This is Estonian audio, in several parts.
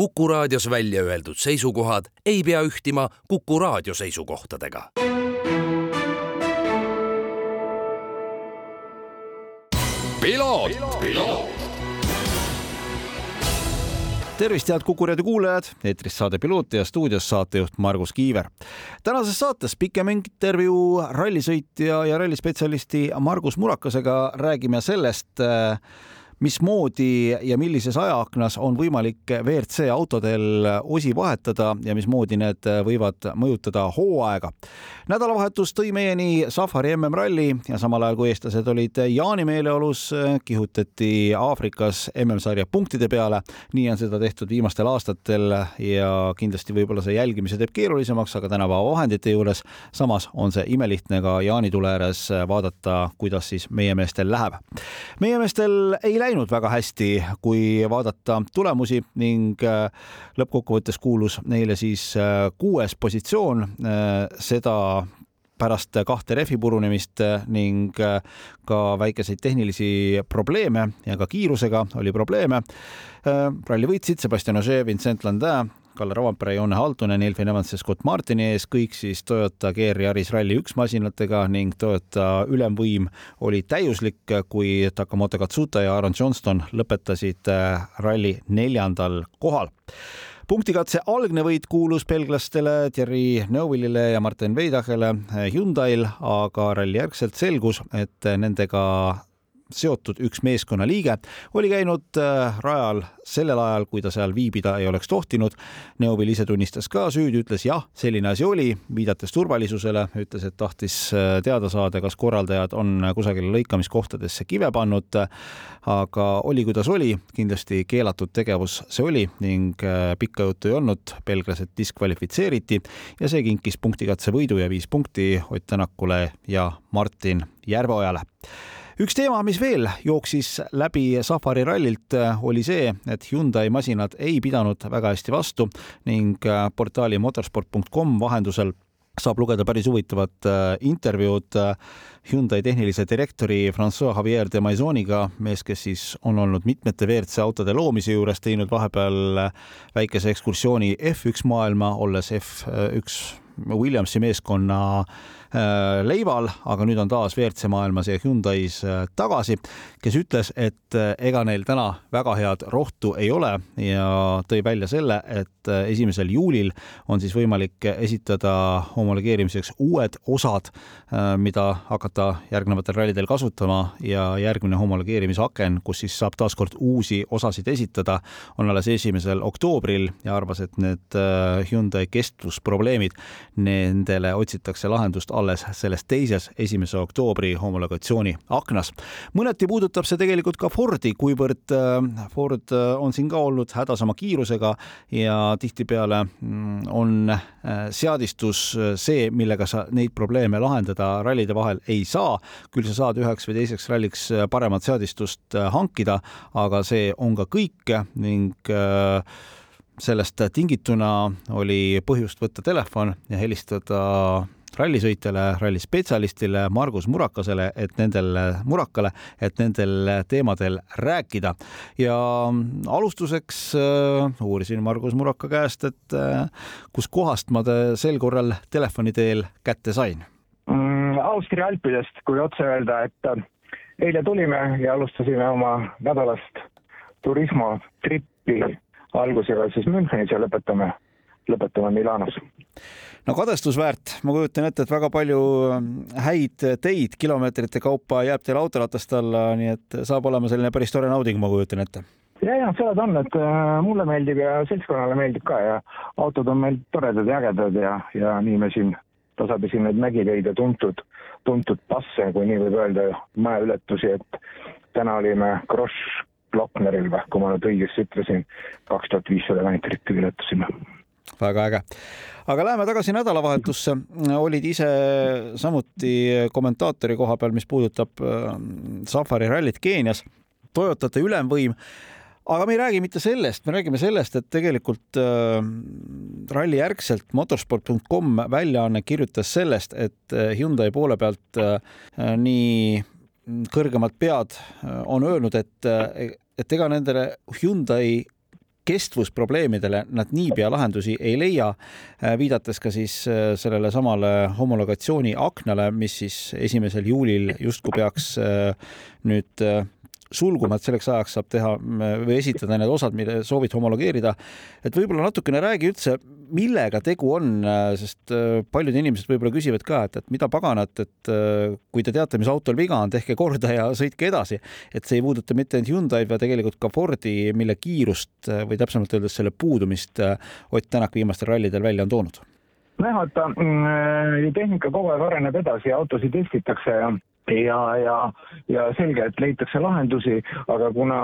Kuku raadios välja öeldud seisukohad ei pea ühtima Kuku raadio seisukohtadega. tervist, head Kuku raadio kuulajad, eetris saade Piloot ja stuudios saatejuht Margus Kiiver. tänases saates pikem intervjuu rallisõitja ja rallispetsialisti Margus Murakasega räägime sellest äh, mismoodi ja millises ajaaknas on võimalik WRC autodel osi vahetada ja mismoodi need võivad mõjutada hooaega. nädalavahetus tõi meieni Safari MM-ralli ja samal ajal kui eestlased olid Jaani meeleolus, kihutati Aafrikas MM-sarja punktide peale. nii on seda tehtud viimastel aastatel ja kindlasti võib-olla see jälgimise teeb keerulisemaks, aga tänapäeva vahendite juures samas on see imelihtne ka jaanitule ääres vaadata, kuidas siis meie meestel läheb. meie meestel ei läinud läinud väga hästi, kui vaadata tulemusi ning äh, lõppkokkuvõttes kuulus neile siis äh, kuues positsioon, äh, seda pärast kahte rehvi purunemist ning ka väikeseid tehnilisi probleeme ja ka kiirusega oli probleeme. ralli võitsid Sebastian Ogier, Vincent Landin, Kalle Rovanpere, Joone Haltunen, Elfin Evans ja Scott Martini ees, kõik siis Toyota GR Yaris Rally1 masinatega ning Toyota ülemvõim oli täiuslik, kui Takamoto Katsuta ja Aaron Johnston lõpetasid äh, ralli neljandal kohal. punktikatse algne võit kuulus belglastele Thierry Neuvillile ja Martin Veidachele Hyundai'l, aga ralli järgselt selgus, et nendega seotud üks meeskonnaliige, oli käinud äh, rajal sellel ajal, kui ta seal viibida ei oleks tohtinud. Neovil ise tunnistas ka süüdi, ütles jah, selline asi oli, viidates turvalisusele, ütles, et tahtis äh, teada saada, kas korraldajad on kusagile lõikamiskohtadesse kive pannud. aga oli, kuidas oli, kindlasti keelatud tegevus see oli ning äh, pikka juttu ei olnud, belglased diskvalifitseeriti ja see kinkis punktikatse võidu ja viis punkti Ott Tänakule ja Martin Järveojale üks teema, mis veel jooksis läbi Safari rallilt, äh, oli see, et Hyundai masinad ei pidanud väga hästi vastu ning äh, portaali motorsport.com vahendusel saab lugeda päris huvitavat äh, intervjuud Hyundai tehnilise direktori Francois Javier de Maisoniga, mees, kes siis on olnud mitmete WRC autode loomise juures, teinud vahepeal väikese ekskursiooni F1 maailma, olles F1 Williamsi meeskonna Äh, leival, aga nüüd on taas WRC maailmas ja Hyundai's äh, tagasi, kes ütles, et äh, ega neil täna väga head rohtu ei ole ja tõi välja selle, et esimesel juulil on siis võimalik esitada homologeerimiseks uued osad, mida hakata järgnevatel rallidel kasutama ja järgmine homologeerimisaken, kus siis saab taaskord uusi osasid esitada, on alles esimesel oktoobril ja arvas, et need Hyundai kestvusprobleemid, nendele otsitakse lahendust alles selles teises, esimese oktoobri homologatsiooni aknas. mõneti puudutab see tegelikult ka Fordi, kuivõrd äh, Ford äh, on siin ka olnud hädas oma kiirusega ja tihtipeale mm, on äh, seadistus see, millega sa neid probleeme lahendada rallide vahel ei saa. küll sa saad üheks või teiseks ralliks paremat seadistust hankida, aga see on ka kõik ning sellest tingituna oli põhjust võtta telefon ja helistada rallisõitjale, rallispetsialistile Margus Murakasele, et nendel, Murakale, et nendel teemadel rääkida. ja alustuseks äh, uurisin Margus Muraka käest, et äh, kuskohast ma ta sel korral telefoni teel kätte sain mm,? Austria alpidest, kui otse öelda, et äh, eile tulime ja alustasime oma nädalast turismotrippi algusega siis Münchenis ja lõpetame, lõpetame Milanos no kadestusväärt, ma kujutan ette, et väga palju ähm, häid teid kilomeetrite kaupa jääb teil autoratast alla, nii et saab olema selline päris tore nauding, ma kujutan ette. Ja, ja seda ta on, et äh, mulle meeldib ja seltskonnale meeldib ka ja autod on meil toredad ja ägedad ja, ja nii me siin tasapisi neid mägitöid ja tuntud, tuntud passe, kui nii võib öelda, mäeületusi, et täna olime Grosch Glockneril või, kui ma nüüd õigesti ütlesin, kaks tuhat viissada meetrit ületasime väga äge. aga läheme tagasi nädalavahetusse. olid ise samuti kommentaatori koha peal, mis puudutab äh, Safari rallit Keenias. Toyotate ülemvõim aga me ei räägi mitte sellest, me räägime sellest, et tegelikult äh, ralli järgselt motorsport.com väljaanne kirjutas sellest, et äh, Hyundai poole pealt äh, nii kõrgemad pead äh, on öelnud, et, et ega nendele Hyundai kestvusprobleemidele nad niipea lahendusi ei leia, viidates ka siis sellele samale homologatsiooni aknale, mis siis esimesel juulil justkui peaks nüüd sulguma, et selleks ajaks saab teha või esitada need osad, mille soovid homologeerida. et võib-olla natukene räägi üldse, millega tegu on, sest äh, paljud inimesed võib-olla küsivad ka, et, et mida paganat, et äh, kui te teate, mis autol viga on, tehke korda ja sõitke edasi. et see ei puuduta mitte ainult Hyundai'd, vaid tegelikult ka Fordi, mille kiirust äh, või täpsemalt öeldes selle puudumist Ott Tänak viimastel rallidel välja on toonud nojah, vaata mm, tehnika kogu aeg areneb edasi ja autosid testitakse ja ja, ja, ja selge, et leitakse lahendusi, aga kuna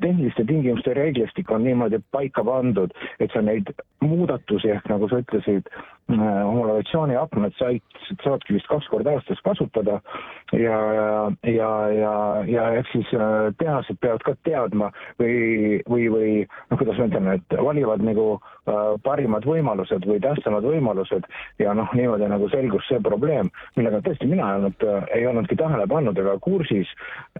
tehniliste tingimuste reeglistik on niimoodi paika pandud, et sa neid muudatusi ehk nagu sa ütlesid, äh, homologatsiooni aknad said, saadki vist kaks korda aastas kasutada ja, ja, ja, ja eks siis äh, tehased peavad ka teadma või, või, või noh, kuidas ma ütlen, et valivad nagu äh, parimad võimalused või tähtsamad võimalused ja noh, niimoodi nagu selgus see probleem, millega tõesti mina ei olnud, ei olnudki tähele pannud ega kursis,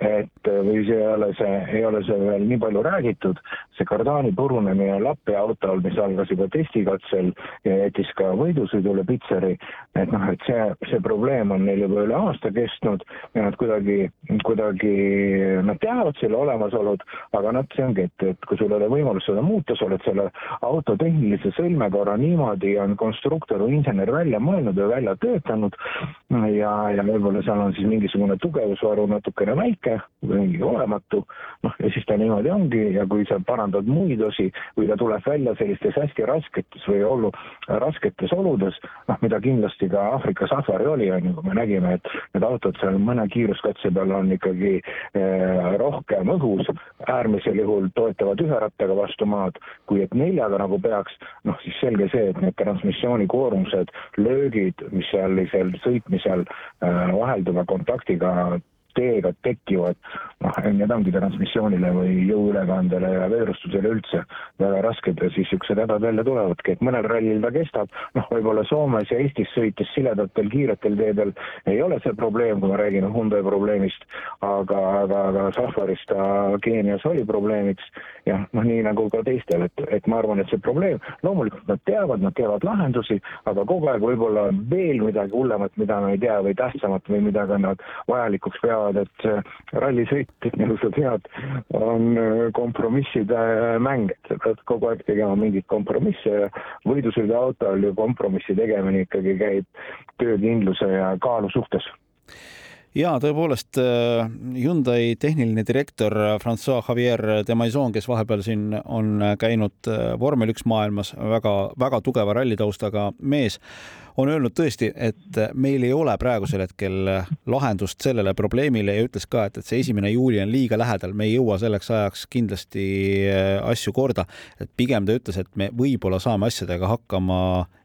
et või see ei ole see, ei ole see veel nii palju räägitud, see kardaani purunemine Lappi autol, mis algas juba testikatsel ja jättis ka võidusõidule pitseri, et noh, et see, see probleem on neil juba üle aasta kestnud ja nad kuidagi, kuidagi, nad teavad selle olemasolud, aga noh, see ongi, et, et kui sul ei ole võimalust seda muuta, sa oled selle auto tehnilise sõlmekorra niimoodi on konstruktor või insener välja mõelnud või välja töötanud ja, ja võib-olla seal on siis mingisugune tugevusvaru natukene väike või olematu, noh ja siis ta niimoodi niimoodi ongi ja kui sa parandad muid osi või ta tuleb välja sellistes hästi rasketes või ollu, rasketes oludes, noh, mida kindlasti ka Aafrika safari oli, on ju, kui me nägime, et need autod seal mõne kiiruskatse peal on ikkagi eh, rohkem õhus, äärmisel juhul toetavad ühe rattaga vastu maad, kui et neljaga nagu peaks, noh siis selge see, et need transmissiooni koormused, löögid, mis seal sõitmisel eh, vahelduva kontaktiga teega tekivad, noh, need ongi transmissioonile või jõuülekandele ja veerustusele üldse väga rasked ja siis niisugused hädad välja tulevadki, et mõnel rallil ta kestab, noh, võib-olla Soomes ja Eestis sõites siledatel kiiretel teedel ei ole see probleem, kui ma räägin Hyundai probleemist, aga, aga, aga Safaris ta Keenias oli probleemiks, jah, noh, nii nagu ka teistel, et, et ma arvan, et see probleem, loomulikult nad teavad, nad teevad lahendusi, aga kogu aeg võib-olla veel midagi hullemat, mida me ei tea või tähtsamat või mida ka nad vajalikuks peavad, teavad, et rallisõit, nagu sa tead, on äh, kompromisside äh, mäng, et sa pead kogu aeg tegema mingeid kompromisse ja võidusõiduautol ju kompromissi tegemine ikkagi käib töökindluse ja kaalu suhtes. Ja tõepoolest äh, Hyundai tehniline direktor Francois Javier de Maison, kes vahepeal siin on käinud vormel üks maailmas väga, väga tugeva rallitaustaga mees, on öelnud tõesti, et meil ei ole praegusel hetkel lahendust sellele probleemile ja ütles ka, et, et see esimene juuli on liiga lähedal, me ei jõua selleks ajaks kindlasti äh, asju korda. et pigem ta ütles, et me võib-olla saame asjadega hakkama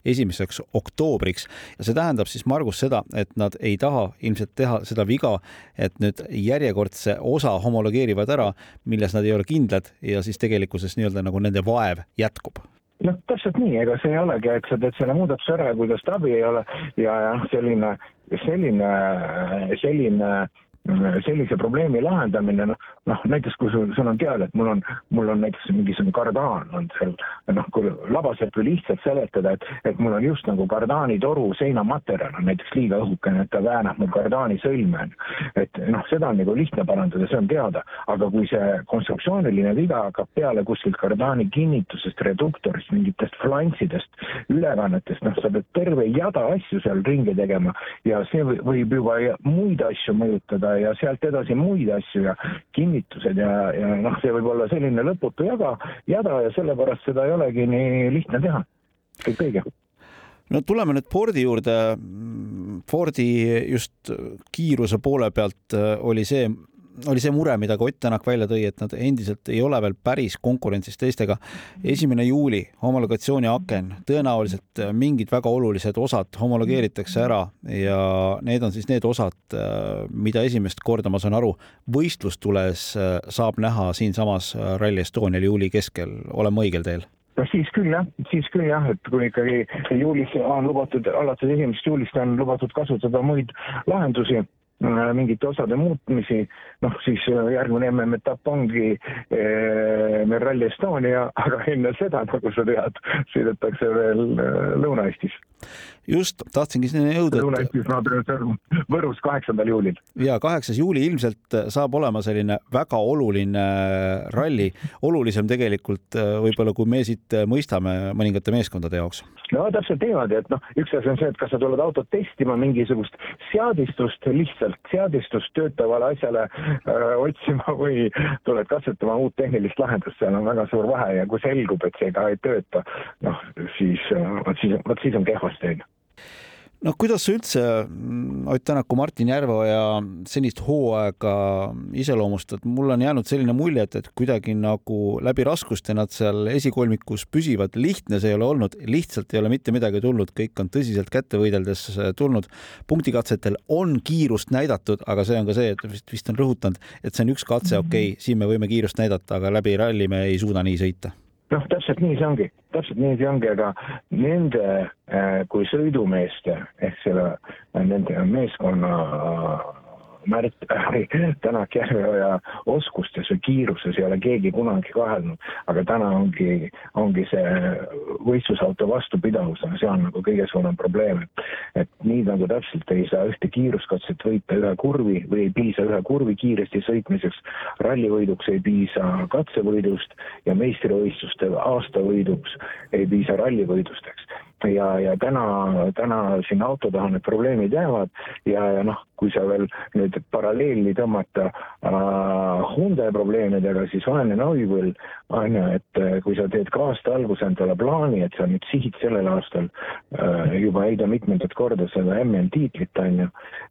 esimeseks oktoobriks. Ja see tähendab siis Margus seda, et nad ei taha ilmselt teha seda viga, et nüüd järjekordse osa homologeerivad ära, milles nad ei ole kindlad ja siis tegelikkuses nii-öelda nagu nende vaev jätkub noh, täpselt nii, ega see ei olegi, et sa teed selle muudatuse ära ja kui tast abi ei ole. Ja, ja selline, selline, selline sellise probleemi lahendamine, noh, noh näiteks kui sul, sul on teada, et mul on, mul on näiteks mingisugune kardaan on seal, noh, kui labaselt või lihtsalt seletada, et, et mul on just nagu kardaanitoru seinamaterjal on näiteks liiga õhukene, et ta väänab mul kardaani sõlme, on ju. et noh, seda on nagu lihtne parandada, see on teada, aga kui see konstruktsiooniline viga hakkab peale kuskilt kardaani kinnitusest, reduktorist, mingitest flanssidest, ülekannetest, noh, sa pead terve jada asju seal ringi tegema ja see võib juba muid asju mõjutada ja sealt edasi muid asju ja kinnitused ja, ja noh, see võib olla selline lõputu jaga, jada ja sellepärast seda ei olegi nii lihtne teha. kõik õige no tuleme nüüd Fordi juurde. Fordi just kiiruse poole pealt oli see, oli see mure, mida ka Ott Tänak välja tõi, et nad endiselt ei ole veel päris konkurentsis teistega. esimene juuli homologatsiooni aken, tõenäoliselt mingid väga olulised osad homologeeritakse ära ja need on siis need osad, mida esimest korda, ma saan aru, võistlustules saab näha siinsamas Rally Estonial juuli keskel, olen ma õigel teel? no siis küll jah, siis küll jah, et kui ikkagi juulis on lubatud, alates esimesest juulist on lubatud kasutada muid lahendusi mingite osade muutmisi, noh siis järgmine MM-etapp ongi meil Rally Estonia, aga enne seda, nagu sa tead, sõidetakse veel Lõuna-Eestis just, tahtsingi sinna jõuda. Lõuna-Eestis nad Võrus kaheksandal juulil. ja kaheksas juuli ilmselt saab olema selline väga oluline ralli, olulisem tegelikult äh, võib-olla, kui me siit mõistame mõningate meeskondade jaoks. no täpselt niimoodi, et noh, üks asi on see, et kas sa tuled autot testima, mingisugust seadistust, lihtsalt seadistust töötavale asjale öö, äh, otsima või tuled katsetama uut tehnilist lahendust, seal on väga suur vahe ja kui selgub, et see ka ei tööta, noh siis, äh, vot siis, vot siis on kehvasti onju no kuidas sa üldse, mm, Ott Tänaku, Martin Järveoja senist hooaega iseloomustad? mul on jäänud selline mulje, et, et kuidagi nagu läbi raskuste nad seal esikolmikus püsivad. lihtne see ei ole olnud, lihtsalt ei ole mitte midagi tulnud, kõik on tõsiselt kätte võideldes tulnud. punktikatsetel on kiirust näidatud, aga see on ka see, et vist, vist on rõhutanud, et see on üks katse, okei okay,, siin me võime kiirust näidata, aga läbi ralli me ei suuda nii sõita noh, täpselt nii see ongi, täpselt nii see ongi, aga nende äh, kui sõidumeeste ehk selle, nende meeskonna Märt Tänak Järveoja oskustes või kiiruses ei ole keegi kunagi kahelnud, aga täna ongi, ongi see võistlusauto vastupidavus, see on nagu kõige suurem probleem, et et nii nagu täpselt ei saa ühte kiiruskatset võita ühe kurvi või ei piisa ühe kurvi kiiresti sõitmiseks, rallivõiduks ei piisa katsevõidust ja meistrivõistluste aastavõiduks ei piisa rallivõidust, eks ja, ja täna, täna siin auto taha need probleemid jäävad ja, ja noh, kui sa veel nüüd paralleeli tõmmata äh, Hyundai probleemidega, siis vaene Neuvill on ju, et äh, kui sa teed ka aasta alguses endale plaani, et sa nüüd sihid sellel aastal äh, juba heida mitmendat korda seda MM-tiitlit on ju,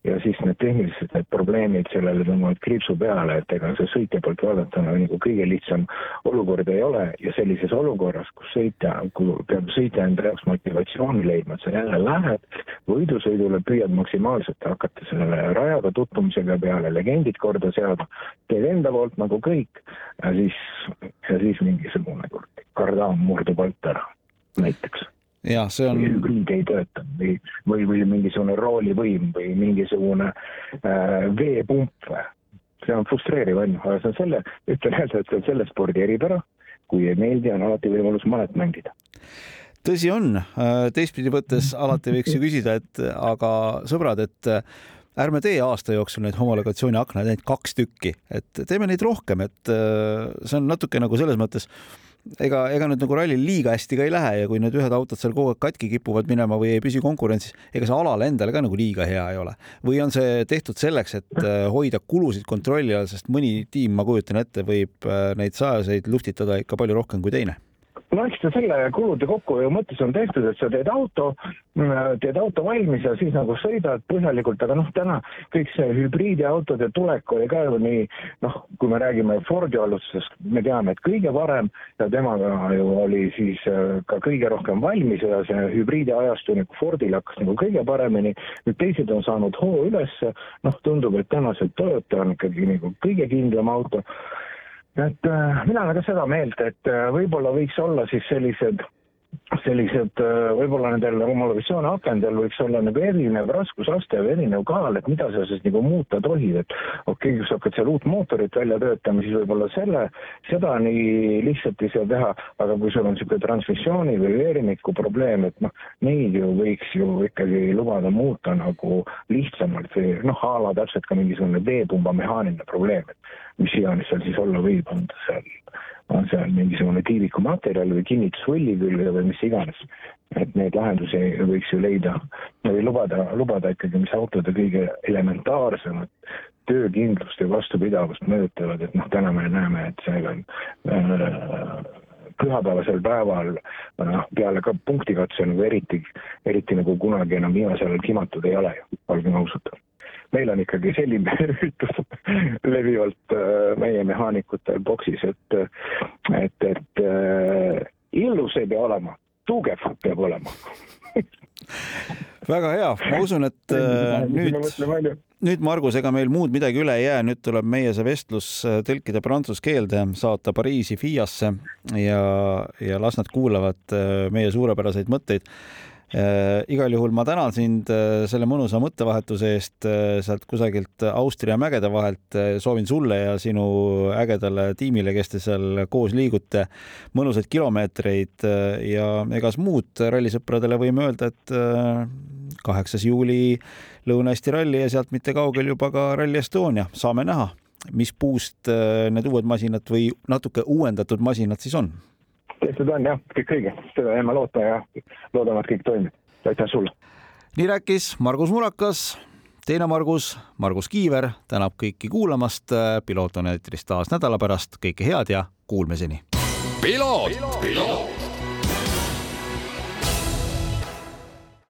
ja siis need tehnilised need probleemid sellele tõmbavad kriipsu peale, et ega see sõitja poolt vaadatuna nagu kõige lihtsam olukord ei ole. Ja sellises olukorras, kus sõitja, kui peab sõitja enda jaoks motivatsiooni leidma, et sa jälle lähed võidusõidule, püüad maksimaalselt hakata sellele rajaga tutvumisega peale legendid korda seada, teed enda poolt nagu kõik ja siis, ja siis mingisugune kardaan murdub alt ära, näiteks jah, see on. hübriid ei tööta või, või, või mingisugune roolivõim või mingisugune äh, veepump või. see on frustreeriv on ju, aga see on selle, ütlen jälle, et see on selle spordi eripära. kui ei meeldi, on alati võimalus malet mängida tõsi on, äh, teistpidi võttes alati võiks ju küsida, et aga sõbrad, et ärme tee aasta jooksul neid homologatsiooni aknaid ainult kaks tükki, et teeme neid rohkem, et äh, see on natuke nagu selles mõttes ega, ega nüüd nagu rallil liiga hästi ka ei lähe ja kui need ühed autod seal kogu aeg katki kipuvad minema või ei püsi konkurentsis, ega see alal endale ka nagu liiga hea ei ole. või on see tehtud selleks, et äh, hoida kulusid kontrolli all, sest mõni tiim, ma kujutan ette, võib äh, neid sajaseid luftitada ikka palju rohkem kui teine no eks ta selle kulude kokkuhoiu mõttes on tehtud, et sa teed auto, teed auto valmis ja siis nagu sõidad põhjalikult, aga noh, täna kõik see hübriidiautode tulek oli ka ju nii, noh, kui me räägime Fordi alustusest, me teame, et kõige parem ja temaga ju oli siis äh, ka kõige rohkem valmis ja see hübriidiajastu nagu Fordil hakkas nagu kõige paremini, nüüd teised on saanud hoo ülesse, noh, tundub, et tänasel Toyota on ikkagi nagu kõige kindlam auto et äh, mina olen ka seda meelt, et äh, võib-olla võiks olla siis sellised sellised äh, võib-olla nendel homologatsiooni akendel võiks olla nagu erinev raskusaste või erinev kaal, et mida sa siis nagu muuta tohid, et okei okay,, kui sa hakkad seal uut mootorit välja töötama, siis võib-olla selle, seda nii lihtsalt ei saa teha, aga kui sul on niisugune transmissiooni või veerimiku probleem, et noh, neid ju võiks ju ikkagi lubada muuta nagu lihtsamalt või noh, a la täpselt ka mingisugune veepumba mehaaniline probleem, et mis iganes seal siis olla võib, on ta seal, on seal mingisugune tiivikumaterjal või kinnitusvõlli külge või mis iganes. et neid lahendusi võiks ju leida või lubada, lubada ikkagi, mis autode kõige elementaarsemad töökindlust ja vastupidavust mõjutavad, et noh, täna me näeme, et seal on äh, pühapäevasel päeval noh, peale ka punktikatse nagu eriti, eriti nagu kunagi enam viimasel ajal kimatud ei ole ju, olgem ausad meil on ikkagi selline üritus levivalt äh, meie mehhaanikutel boksis, et, et, et äh, illus ei pea olema, tugev peab olema. Väga hea, ma usun, et äh, nüüd, nüüd Margus, ega meil muud midagi üle ei jää, nüüd tuleb meie see vestlus tõlkida prantsuse keelde, saata Pariisi FIAsse ja, ja las nad kuulavad meie suurepäraseid mõtteid igal juhul ma tänan sind äh, selle mõnusa mõttevahetuse eest äh, sealt kusagilt Austria mägede vahelt. soovin sulle ja sinu ägedale tiimile, kes te seal koos liigute, mõnusaid kilomeetreid ja egas muud rallisõpradele võime öelda, et kaheksas juuli Lõuna-Eesti ralli ja sealt mitte kaugel juba ka Rally Estonia, saame näha, mis puust need uued masinad või natuke uuendatud masinad siis on tehtud on jah, kõik õige, seda jääme loota ja loodame, et kõik toimib. aitäh sulle. nii rääkis Margus Murakas, teine Margus, Margus Kiiver tänab kõiki kuulamast. piloot on eetris taas nädala pärast, kõike head ja kuulmiseni. piloot, piloot..